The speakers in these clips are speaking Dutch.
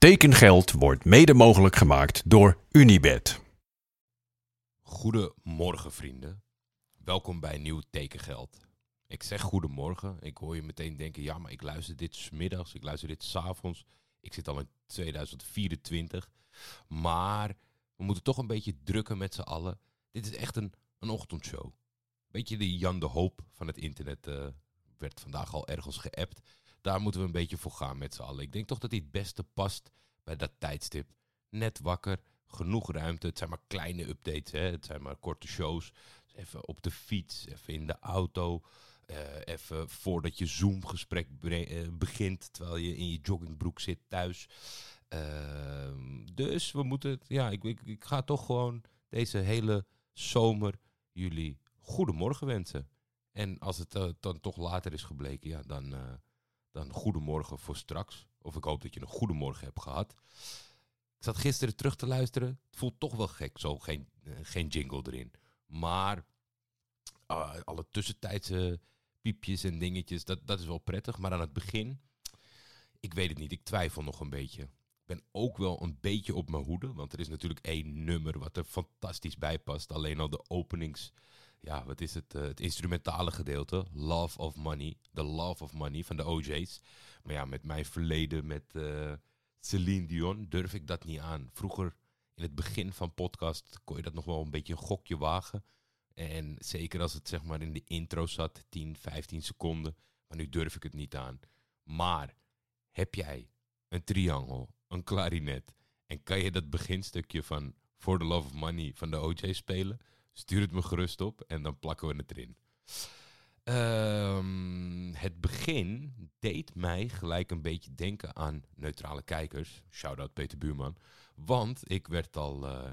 Tekengeld wordt mede mogelijk gemaakt door Unibed. Goedemorgen vrienden. Welkom bij Nieuw Tekengeld. Ik zeg goedemorgen. Ik hoor je meteen denken, ja, maar ik luister dit smiddags, ik luister dit s'avonds. Ik zit al in 2024. Maar we moeten toch een beetje drukken met z'n allen. Dit is echt een, een ochtendshow. Beetje de Jan de Hoop van het internet eh, werd vandaag al ergens geappt. Daar moeten we een beetje voor gaan met z'n allen. Ik denk toch dat hij het beste past bij dat tijdstip. Net wakker, genoeg ruimte. Het zijn maar kleine updates, hè? het zijn maar korte shows. Even op de fiets, even in de auto. Uh, even voordat je Zoom-gesprek uh, begint, terwijl je in je joggingbroek zit thuis. Uh, dus we moeten, ja, ik, ik, ga toch gewoon deze hele zomer jullie goedemorgen wensen. En als het uh, dan toch later is gebleken, ja, dan, dan goedemorgen voor straks. Of ik hoop dat je een goedemorgen hebt gehad. Ik zat gisteren terug te luisteren. Het voelt toch wel gek, zo geen, uh, geen jingle erin. Maar alle tussentijdse piepjes en dingetjes, dat, dat is wel prettig. Maar aan het begin, ik weet het niet, ik twijfel nog een beetje. Ik ben ook wel een beetje op mijn hoede, want er is natuurlijk één nummer wat er fantastisch bij past. Alleen al de openings ja, wat is het? Uh, het instrumentale gedeelte. Love of Money. The Love of Money van de OJ's. Maar ja, met mijn verleden met uh, Celine Dion durf ik dat niet aan. Vroeger, in het begin van podcast, kon je dat nog wel een beetje een gokje wagen. En zeker als het zeg maar in de intro zat, 10, 15 seconden. Maar nu durf ik het niet aan. Maar heb jij een triangel, een klarinet en kan je dat beginstukje van For the Love of Money van de OJ spelen? Stuur het me gerust op en dan plakken we het erin. Um, het begin deed mij gelijk een beetje denken aan neutrale kijkers. Shout-out Peter Buurman. Want ik werd al, uh,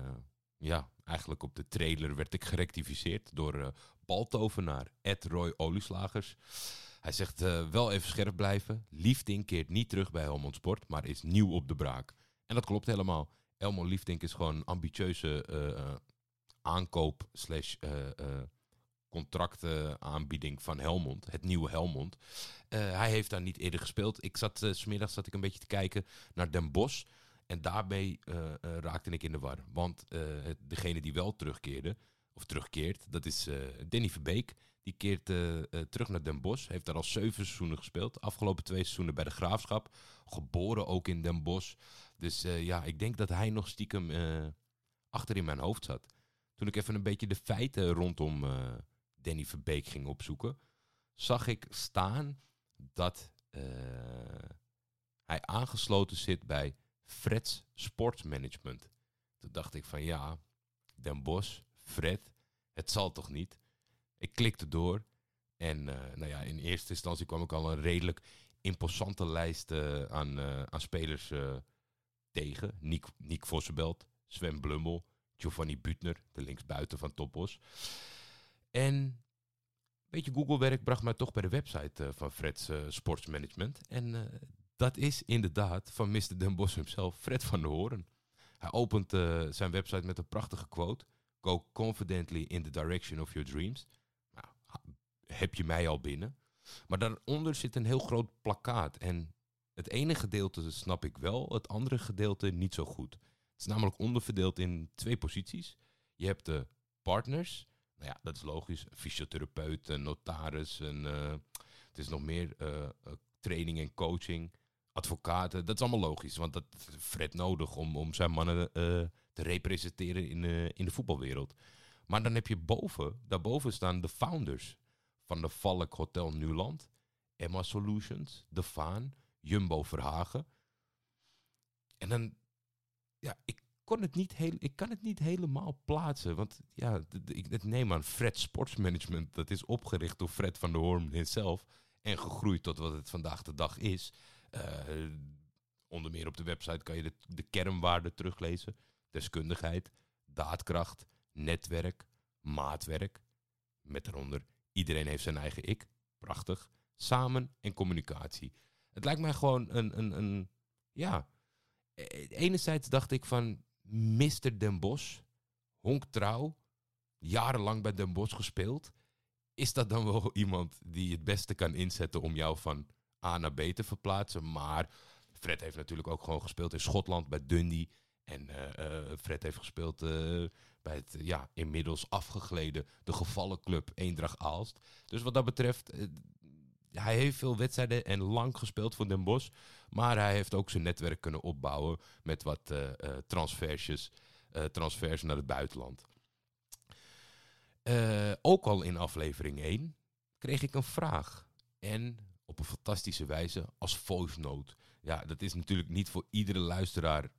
ja, eigenlijk op de trailer werd ik gerectificeerd door uh, baltovenaar Ed Roy Olieslagers. Hij zegt uh, wel even scherp blijven. Liefding keert niet terug bij Helmond Sport, maar is nieuw op de braak. En dat klopt helemaal. Elmo Liefdink is gewoon een ambitieuze aankoop slash uh, uh, contractaanbieding van Helmond, het nieuwe Helmond. Uh, hij heeft daar niet eerder gespeeld. Ik zat, smiddags zat ik een beetje te kijken naar Den Bosch. En daarbij raakte ik in de war. Want degene die wel terugkeerde, of terugkeert, dat is Danny Verbeek. Die keert terug naar Den Bosch. Heeft daar al zeven seizoenen gespeeld. Afgelopen twee seizoenen bij de Graafschap. Geboren ook in Den Bosch. Dus ja, ik denk dat hij nog stiekem achter in mijn hoofd zat. Toen ik even een beetje de feiten rondom uh, Danny Verbeek ging opzoeken, zag ik staan dat uh, hij aangesloten zit bij Fred's Sportsmanagement. Toen dacht ik van ja, Den Bos, Fred, het zal toch niet? Ik klikte door en uh, nou ja, in eerste instantie kwam ik al een redelijk imposante lijst aan, spelers tegen. Nick, Nick Vossenbelt, Sven Blummel, Giovanni Butner, de linksbuiten van Topos. En een beetje Google-werk bracht mij toch bij de website uh, van Fred's uh, Sportsmanagement. En uh, dat is inderdaad van Mr. Den Bos hemzelf, Fred van der Hoorn. Hij opent zijn website met een prachtige quote. Go confidently in the direction of your dreams. Nou, heb je mij al binnen. Maar daaronder zit een heel groot plakkaat. En het ene gedeelte snap ik wel, het andere gedeelte niet zo goed. Het is namelijk onderverdeeld in twee posities. Je hebt de partners. Nou ja, dat is logisch. Fysiotherapeut, notaris. En, uh, het is nog meer uh, training en coaching. Advocaten. Dat is allemaal logisch. Want dat is Fred nodig om, om zijn mannen te representeren in, in de voetbalwereld. Maar dan heb je boven, daarboven staan de founders van de Valk Hotel Nuland. Emma Solutions, De Vaan, Jumbo Verhagen. En dan ja, ik, kon het niet heel, ik kan het niet helemaal plaatsen. Want ja, ik neem aan Fred Sportsmanagement. Dat is opgericht door Fred van der Hoorn zelf. En gegroeid tot wat het vandaag de dag is. Uh, onder meer op de website kan je de, de kernwaarden teruglezen. Deskundigheid, daadkracht, netwerk, maatwerk. Met daaronder iedereen heeft zijn eigen ik. Prachtig. Samen en communicatie. Het lijkt mij gewoon een, een, een ja, eh, enerzijds dacht ik van Mr. Den Bosch, Honk Trouw, jarenlang bij Den Bosch gespeeld. Is dat dan wel iemand die het beste kan inzetten om jou van A naar B te verplaatsen? Maar Fred heeft natuurlijk ook gewoon gespeeld in Schotland bij Dundee. En eh, eh, Fred heeft gespeeld eh, bij het ja, inmiddels afgegleden de gevallen club Eendracht Aalst. Dus wat dat betreft, eh, hij heeft veel wedstrijden en lang gespeeld voor Den Bosch. Maar hij heeft ook zijn netwerk kunnen opbouwen met wat eh, transfersjes, eh, transfers naar het buitenland. Ook al in aflevering 1 kreeg ik een vraag. En op een fantastische wijze als voice. Ja, dat is natuurlijk niet voor iedere luisteraar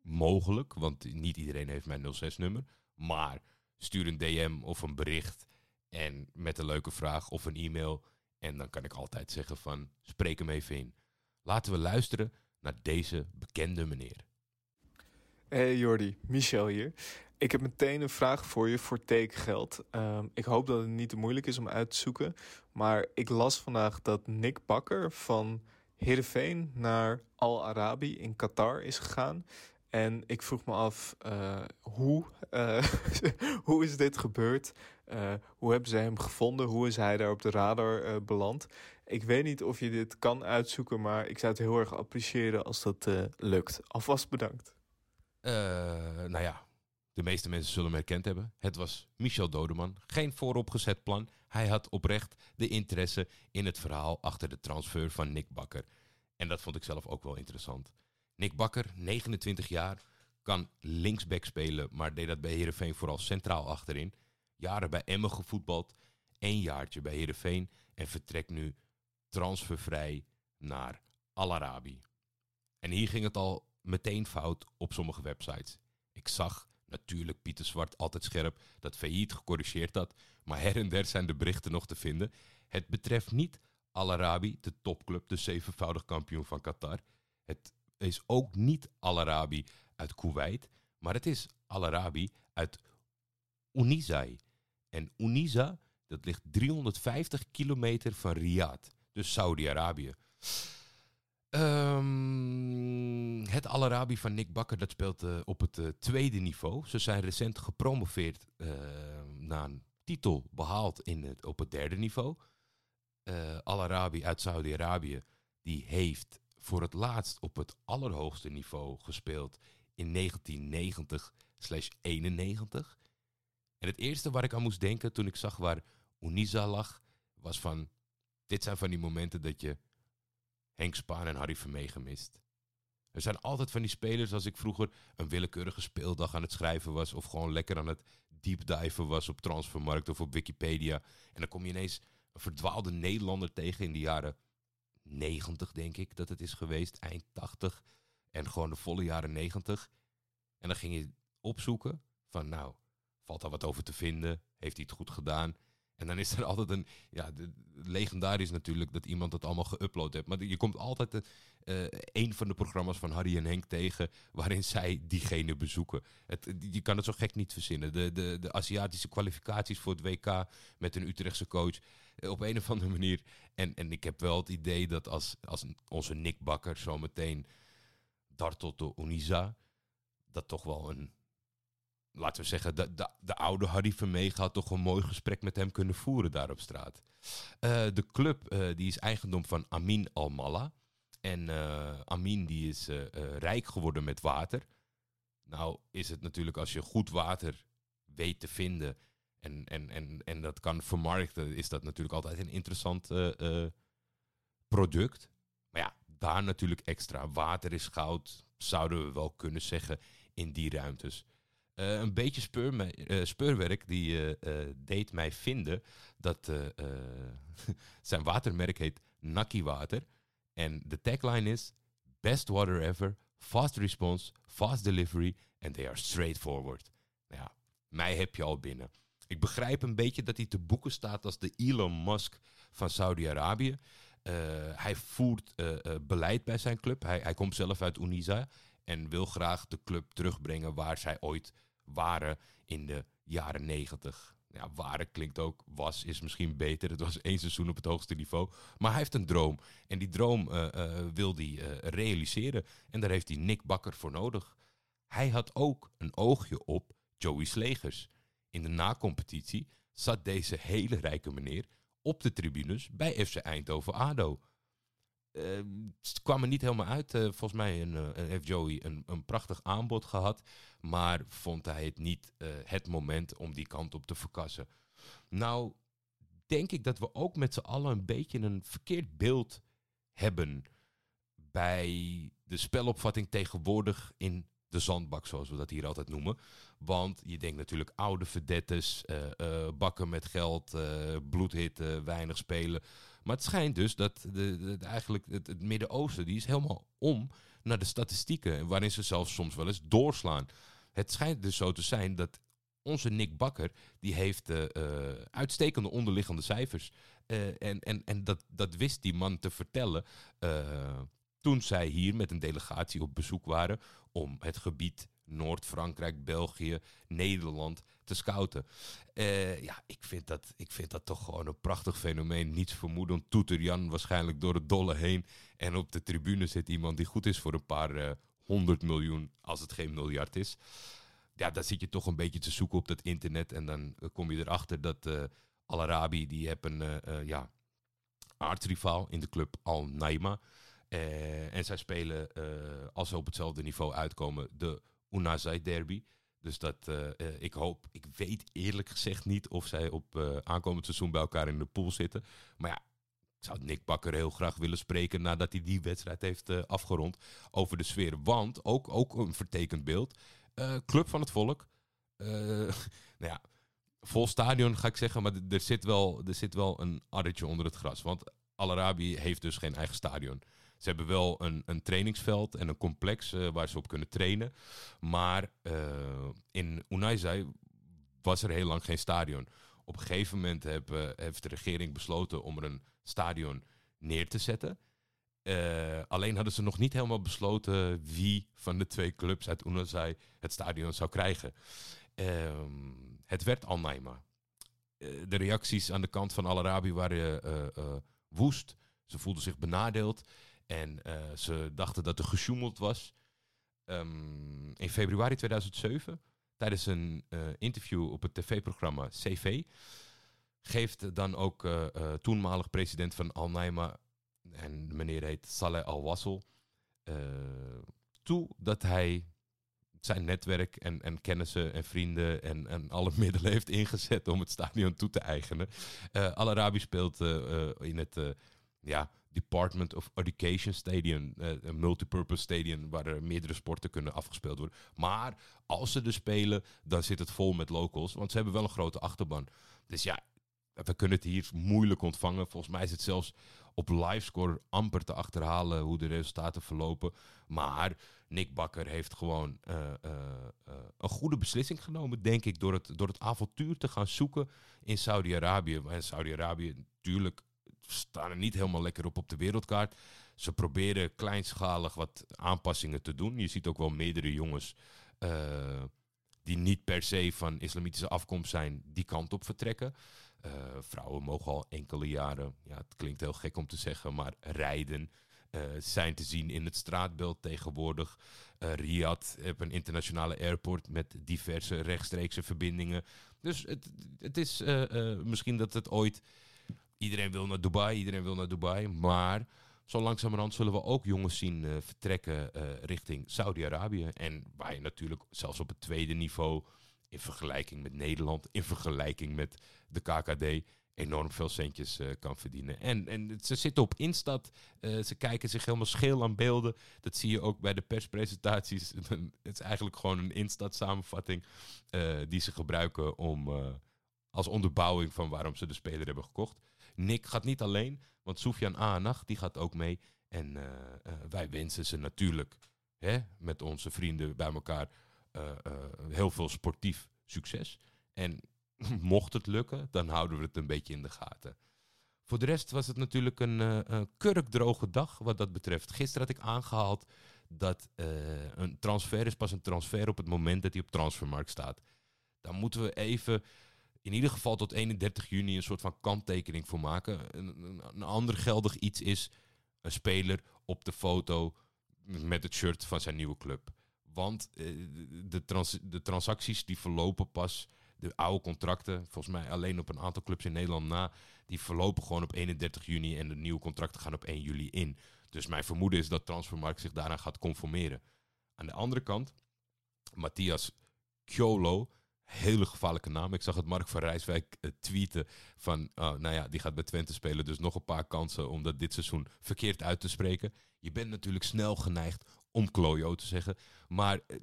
mogelijk, want niet iedereen heeft mijn 06-nummer. Maar stuur een DM of een bericht en met een leuke vraag of een e-mail. En dan kan ik altijd zeggen van, spreek hem even in. Laten we luisteren naar deze bekende meneer. Hey Jordi, Michel hier. Ik heb meteen een vraag voor je voor tekengeld. Ehm, ik hoop dat het niet te moeilijk is om uit te zoeken. Maar ik las vandaag dat Nick Bakker van Heerenveen naar Al Arabi in Qatar is gegaan. En ik vroeg me af, eh, hoe, eh, hoe is dit gebeurd? Eh, hoe hebben ze hem gevonden? Hoe is hij daar op de radar eh, beland? Ik weet niet of je dit kan uitzoeken, maar ik zou het heel erg appreciëren als dat eh, lukt. Alvast bedankt. Nou ja, de meeste mensen zullen hem herkend hebben. Het was Michel Dodeman. Geen vooropgezet plan. Hij had oprecht de interesse in het verhaal achter de transfer van Nick Bakker. En dat vond ik zelf ook wel interessant. Nick Bakker, 29 jaar, kan linksback spelen, maar deed dat bij Heerenveen vooral centraal achterin. Jaren bij Emmen gevoetbald, één jaartje bij Heerenveen en vertrekt nu transfervrij naar Al Arabi. En hier ging het al meteen fout op sommige websites. Ik zag natuurlijk Pieter Zwart altijd scherp dat failliet gecorrigeerd had, maar her en der zijn de berichten nog te vinden. Het betreft niet Al Arabi, de topclub, de zevenvoudig kampioen van Qatar. Het is ook niet Al Arabi uit Kuwait, maar het is Al Arabi uit Unizai. En Uniza, dat ligt 350 kilometer van Riyadh, dus Saudi-Arabië. Ehm, het Al Arabi van Nick Bakker dat speelt eh, op het eh, tweede niveau. Ze zijn recent gepromoveerd uh, na een titel behaald in het, op het derde niveau. Uh, Al Arabi uit Saudi-Arabië die heeft voor het laatst op het allerhoogste niveau gespeeld in 1990-91. En het eerste waar ik aan moest denken toen ik zag waar Uniza lag, was van... Dit zijn van die momenten dat je Henk Spaan en Harry Vermee gemist. Er zijn altijd van die spelers als ik vroeger een willekeurige speeldag aan het schrijven was... of gewoon lekker aan het deepdiven was op Transfermarkt of op Wikipedia. En dan kom je ineens een verdwaalde Nederlander tegen in de jaren 90, denk ik dat het is geweest. Eind 80 en gewoon de volle jaren 90. En dan ging je opzoeken van nou, valt daar wat over te vinden? Heeft hij het goed gedaan? En dan is er altijd een, ja, legendarisch natuurlijk dat iemand het allemaal geüpload heeft. Maar je komt altijd een, uh, een van de programma's van Harry en Henk tegen waarin zij diegene bezoeken. Het, je kan het zo gek niet verzinnen. De, de, de Aziatische kwalificaties voor het WK met een Utrechtse coach uh, op een of andere manier. En, en ik heb wel het idee dat als, als onze Nick Bakker zometeen dartelt de Uniza, dat toch wel een laten we zeggen, de, de, de oude Harry Vermeeg had toch een mooi gesprek met hem kunnen voeren daar op straat. Uh, de club uh, die is eigendom van Amin Al-Malla. En uh, Amin die is rijk geworden met water. Nou is het natuurlijk als je goed water weet te vinden en, en, en, en dat kan vermarkten, is dat natuurlijk altijd een interessant product. Maar ja, daar natuurlijk extra. Water is goud, zouden we wel kunnen zeggen, in die ruimtes. Uh, een beetje uh, speurwerk die uh, deed mij vinden dat zijn watermerk heet Naki Water. En de tagline is Best water ever, fast response, fast delivery and they are straightforward. Nou ja, mij heb je al binnen. Ik begrijp een beetje dat hij te boeken staat als de Elon Musk van Saudi-Arabië. hij voert beleid bij zijn club. Hij, hij komt zelf uit Unisa en wil graag de club terugbrengen waar zij ooit waren in de jaren negentig. Ja, waren klinkt ook, was is misschien beter. Het was één seizoen op het hoogste niveau. Maar hij heeft een droom. En die droom uh, uh, wil hij uh, realiseren. En daar heeft hij Nick Bakker voor nodig. Hij had ook een oogje op Joey Slegers. In de nacompetitie zat deze hele rijke meneer op de tribunes bij FC Eindhoven ADO. Uh, het kwam er niet helemaal uit. Uh, volgens mij een, uh, heeft Joey een, een prachtig aanbod gehad. Maar vond hij het niet het moment om die kant op te verkassen. Nou, denk ik dat we ook met z'n allen een beetje een verkeerd beeld hebben bij de spelopvatting tegenwoordig in de zandbak, zoals we dat hier altijd noemen. Want je denkt natuurlijk oude verdettes, bakken met geld, bloedhitte, weinig spelen. Maar het schijnt dus dat de, de, eigenlijk het, Midden-Oosten, die is helemaal om naar de statistieken. Waarin ze zelfs soms wel eens doorslaan. Het schijnt dus zo te zijn dat onze Nick Bakker, die heeft uh, uitstekende onderliggende cijfers. Uh, en en, en dat, dat wist die man te vertellen toen zij hier met een delegatie op bezoek waren om het gebied Noord-Frankrijk, België, Nederland te scouten. Uh, ja, ik vind, dat, ik vind dat toch gewoon een prachtig fenomeen. Niets vermoedend. Toeter Jan waarschijnlijk door het dolle heen. En op de tribune zit iemand die goed is voor een paar uh, honderd miljoen, als het geen miljard is. Ja, daar zit je toch een beetje te zoeken op dat internet. En dan kom je erachter dat uh, Al-Arabi, die heeft een ja, in de club Al-Naima. en zij spelen, als ze op hetzelfde niveau uitkomen, de Unazai derby. Dus dat, uh, ik hoop, ik weet eerlijk gezegd niet of zij op uh, aankomend seizoen bij elkaar in de pool zitten. Maar ja, ik zou Nick Bakker heel graag willen spreken nadat hij die wedstrijd heeft afgerond over de sfeer. Want, ook, ook een vertekend beeld, Club van het Volk. nou ja, vol stadion ga ik zeggen, maar er zit wel, er zit wel een addertje onder het gras. Want Al-Arabi heeft dus geen eigen stadion. Ze hebben wel een, een trainingsveld en een complex uh, waar ze op kunnen trainen. Maar uh, in Unaizai was er heel lang geen stadion. Op een gegeven moment heb, uh, heeft de regering besloten om er een stadion neer te zetten. alleen hadden ze nog niet helemaal besloten wie van de twee clubs uit Unazai het stadion zou krijgen. Ehm, het werd Al-Naima. de reacties aan de kant van Al-Arabi waren woest. Ze voelden zich benadeeld. En uh, ze dachten dat er gesjoemeld was. Um, in februari 2007, tijdens een uh, interview op het tv-programma CV, geeft dan ook uh, toenmalig president van Al-Naima, en de meneer heet Saleh Al-Wassel, toe dat hij zijn netwerk en, en kennissen en vrienden en, en alle middelen heeft ingezet om het stadion toe te eigenen. Al-Arabi speelt in het ja, Department of Education Stadium, uh, een multipurpose stadium waar er meerdere sporten kunnen afgespeeld worden. Maar als ze er spelen, dan zit het vol met locals, want ze hebben wel een grote achterban. Dus ja, we kunnen het hier moeilijk ontvangen. Volgens mij is het zelfs op livescore amper te achterhalen hoe de resultaten verlopen. Maar Nick Bakker heeft gewoon uh, uh, een goede beslissing genomen, denk ik, door het, door het avontuur te gaan zoeken in Saudi-Arabië. En Saudi-Arabië natuurlijk staan er niet helemaal lekker op op de wereldkaart. Ze proberen kleinschalig wat aanpassingen te doen. Je ziet ook wel meerdere jongens uh, die niet per se van islamitische afkomst zijn, die kant op vertrekken. Uh, vrouwen mogen al enkele jaren, ja, het klinkt heel gek om te zeggen, maar rijden. Uh, zijn te zien in het straatbeeld tegenwoordig. Uh, Riyadh heeft een internationale airport met diverse rechtstreekse verbindingen. Dus het, het is misschien dat het ooit iedereen wil naar Dubai, iedereen wil naar Dubai. Maar zo langzamerhand zullen we ook jongens zien uh, vertrekken uh, richting Saudi-Arabië. En waar je natuurlijk zelfs op het tweede niveau, in vergelijking met Nederland, in vergelijking met de KKD, enorm veel centjes uh, kan verdienen. En, en ze zitten op Instat, ze kijken zich helemaal scheel aan beelden. Dat zie je ook bij de perspresentaties. het is eigenlijk gewoon een Instat-samenvatting die ze gebruiken om als onderbouwing van waarom ze de speler hebben gekocht. Nick gaat niet alleen, want Sofian Aanach die gaat ook mee. En uh, uh, wij wensen ze natuurlijk hè, met onze vrienden bij elkaar uh, heel veel sportief succes. En mocht het lukken, dan houden we het een beetje in de gaten. Voor de rest was het natuurlijk een, een kurkdroge dag wat dat betreft. Gisteren had ik aangehaald dat een transfer is pas een transfer op het moment dat hij op transfermarkt staat. Dan moeten we even in ieder geval tot 31 juni een soort van kanttekening voor maken. Een, ander geldig iets is een speler op de foto met het shirt van zijn nieuwe club. Want eh, de, de transacties die verlopen pas, de oude contracten, volgens mij alleen op een aantal clubs in Nederland na, die verlopen gewoon op 31 juni en de nieuwe contracten gaan op 1 juli in. Dus mijn vermoeden is dat Transfermarkt zich daaraan gaat conformeren. Aan de andere kant, Matthias Kjolo, hele gevaarlijke naam. Ik zag het Mark van Rijswijk uh, tweeten van, uh, nou ja, die gaat bij Twente spelen, dus nog een paar kansen om dat dit seizoen verkeerd uit te spreken. Je bent natuurlijk snel geneigd om Klojo te zeggen, maar uh,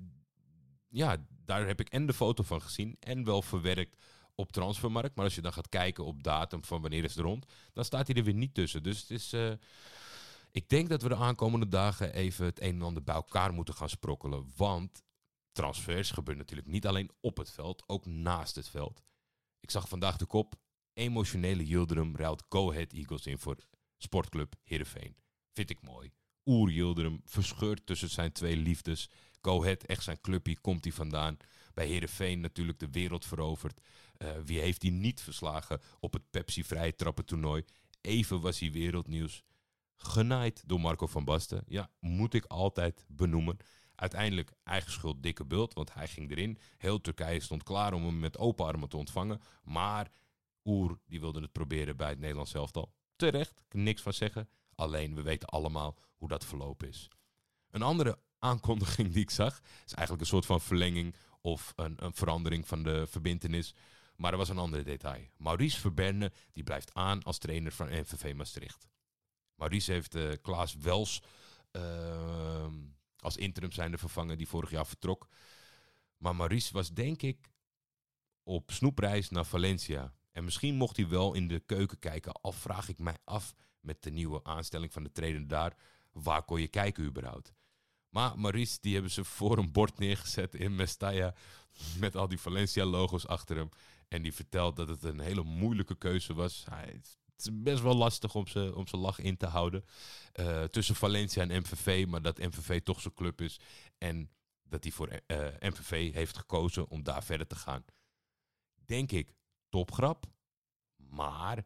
ja, daar heb ik en de foto van gezien en wel verwerkt op transfermarkt. Maar als je dan gaat kijken op datum van wanneer is het rond, dan staat hij er weer niet tussen. Dus het is, uh, ik denk dat we de aankomende dagen even het een en ander bij elkaar moeten gaan sprokkelen. Want transfers gebeuren natuurlijk niet alleen op het veld, ook naast het veld. Ik zag vandaag de kop, emotionele Yildirim ruilt Go Ahead Eagles in voor sportclub Heerenveen. Vind ik mooi. Oer Yildirim verscheurt tussen zijn twee liefdes. Go Ahead, echt zijn clubje, komt hij vandaan. Bij Heerenveen natuurlijk de wereld veroverd. Uh, wie heeft hij niet verslagen op het Pepsi-vrije trappentoernooi? Even was hij wereldnieuws. Genaaid door Marco van Basten. Ja, moet ik altijd benoemen. Uiteindelijk eigen schuld dikke bult, want hij ging erin. Heel Turkije stond klaar om hem met open armen te ontvangen. Maar Oer, die wilde het proberen bij het Nederlands elftal. Terecht, niks van zeggen. Alleen, we weten allemaal hoe dat verlopen is. Een andere aankondiging die ik zag, is eigenlijk een soort van verlenging of een, een verandering van de verbindenis. Maar er was een ander detail. Maurice Verberne die blijft aan als trainer van NVV Maastricht. Maurice heeft uh, Klaas Wels uh, als interim zijnde vervangen die vorig jaar vertrok. Maar Maurice was denk ik op snoepreis naar Valencia. En misschien mocht hij wel in de keuken kijken. Al vraag ik mij af met de nieuwe aanstelling van de trainer daar. Waar kon je kijken überhaupt? Maar Maurice, die hebben ze voor een bord neergezet in Mestalla. Met al die Valencia-logo's achter hem. En die vertelt dat het een hele moeilijke keuze was. Hij, is best wel lastig om zijn om lach in te houden. Uh, tussen Valencia en MVV. Maar dat MVV toch zijn club is. En dat hij voor uh, MVV heeft gekozen om daar verder te gaan. Denk ik, topgrap. Maar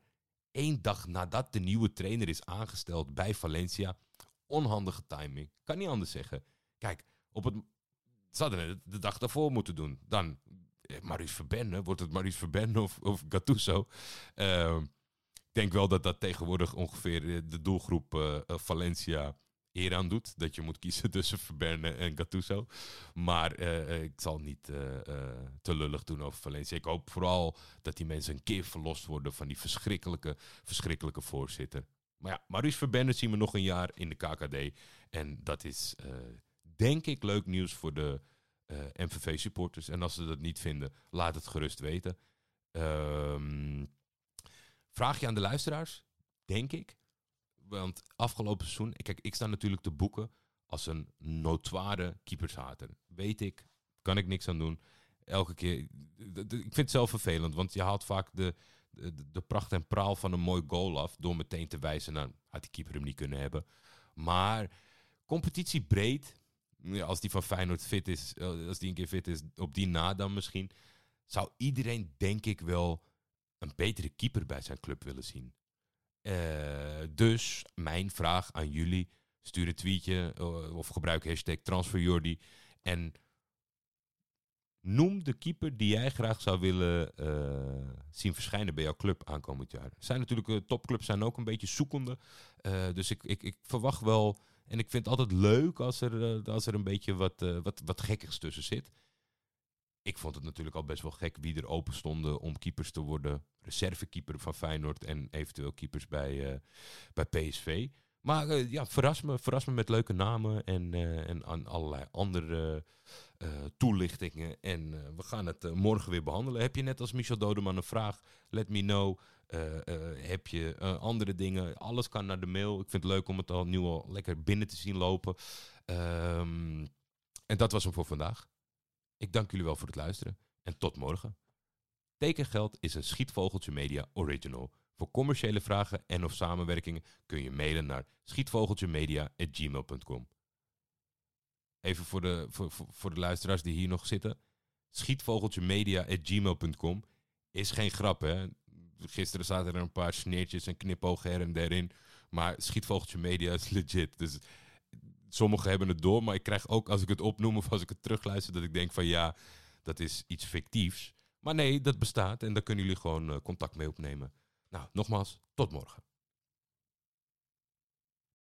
één dag nadat de nieuwe trainer is aangesteld bij Valencia onhandige timing. Kan niet anders zeggen. Kijk, op het, ze de dag daarvoor moeten doen. Dan Maurice Verbenne. Wordt het Maurice Verbenne of, of Gattuso? Ik denk wel dat dat tegenwoordig ongeveer de doelgroep uh, Valencia eer aan doet. Dat je moet kiezen tussen Verberne en Gattuso. Maar ik zal niet te lullig doen over Valencia. Ik hoop vooral dat die mensen een keer verlost worden van die verschrikkelijke, verschrikkelijke voorzitter. Maar ja, Maurice Verbenne zien we nog een jaar in de KKD. En dat is, denk ik, leuk nieuws voor de MVV-supporters. En als ze dat niet vinden, laat het gerust weten. Um, vraag je aan de luisteraars, denk ik. Want afgelopen seizoen, kijk, ik sta natuurlijk te boeken als een notoire keepershater. Weet ik, kan ik niks aan doen. Elke keer, ik vind het zelf vervelend, want je haalt vaak de, de, pracht en praal van een mooi goal af. Door meteen te wijzen naar, had die keeper hem niet kunnen hebben. Maar competitie breed. Ja, als die van Feyenoord fit is, eh, als die een keer fit is, op die na dan misschien. Zou iedereen denk ik wel een betere keeper bij zijn club willen zien. Uh, dus mijn vraag aan jullie. Stuur een tweetje uh, of gebruik hashtag transferjordi. En Noem de keeper die jij graag zou willen uh, zien verschijnen bij jouw club aankomend jaar. Zijn natuurlijk, topclubs zijn ook een beetje zoekende. Dus ik, ik, ik verwacht wel. En ik vind het altijd leuk als er, als er een beetje wat, wat, wat gekkigs tussen zit. Ik vond het natuurlijk al best wel gek wie er open stonden om keepers te worden. Reservekeeper van Feyenoord en eventueel keepers bij, bij PSV. Maar uh, ja, verras me, verras me met leuke namen en, uh, en aan allerlei andere toelichtingen. En we gaan het morgen weer behandelen. Heb je net als Michel Dodeman een vraag? Let me know. heb je andere dingen? Alles kan naar de mail. Ik vind het leuk om het al nu al lekker binnen te zien lopen. Um, en dat was hem voor vandaag. Ik dank jullie wel voor het luisteren. En tot morgen. Tekengeld is een Schietvogeltje Media original. Voor commerciële vragen en of samenwerkingen kun je mailen naar schietvogeltjemedia.gmail.com. Even voor de, voor, voor de luisteraars die hier nog zitten. Schietvogeltjemedia.gmail.com is geen grap, hè. Gisteren zaten er een paar sneertjes en her en derin. Maar Schietvogeltje Media is legit. Dus sommigen hebben het door. Maar ik krijg ook als ik het opnoem of als ik het terugluister... dat ik denk van ja, dat is iets fictiefs. Maar nee, dat bestaat en daar kunnen jullie gewoon uh, contact mee opnemen. Nou, nogmaals, tot morgen.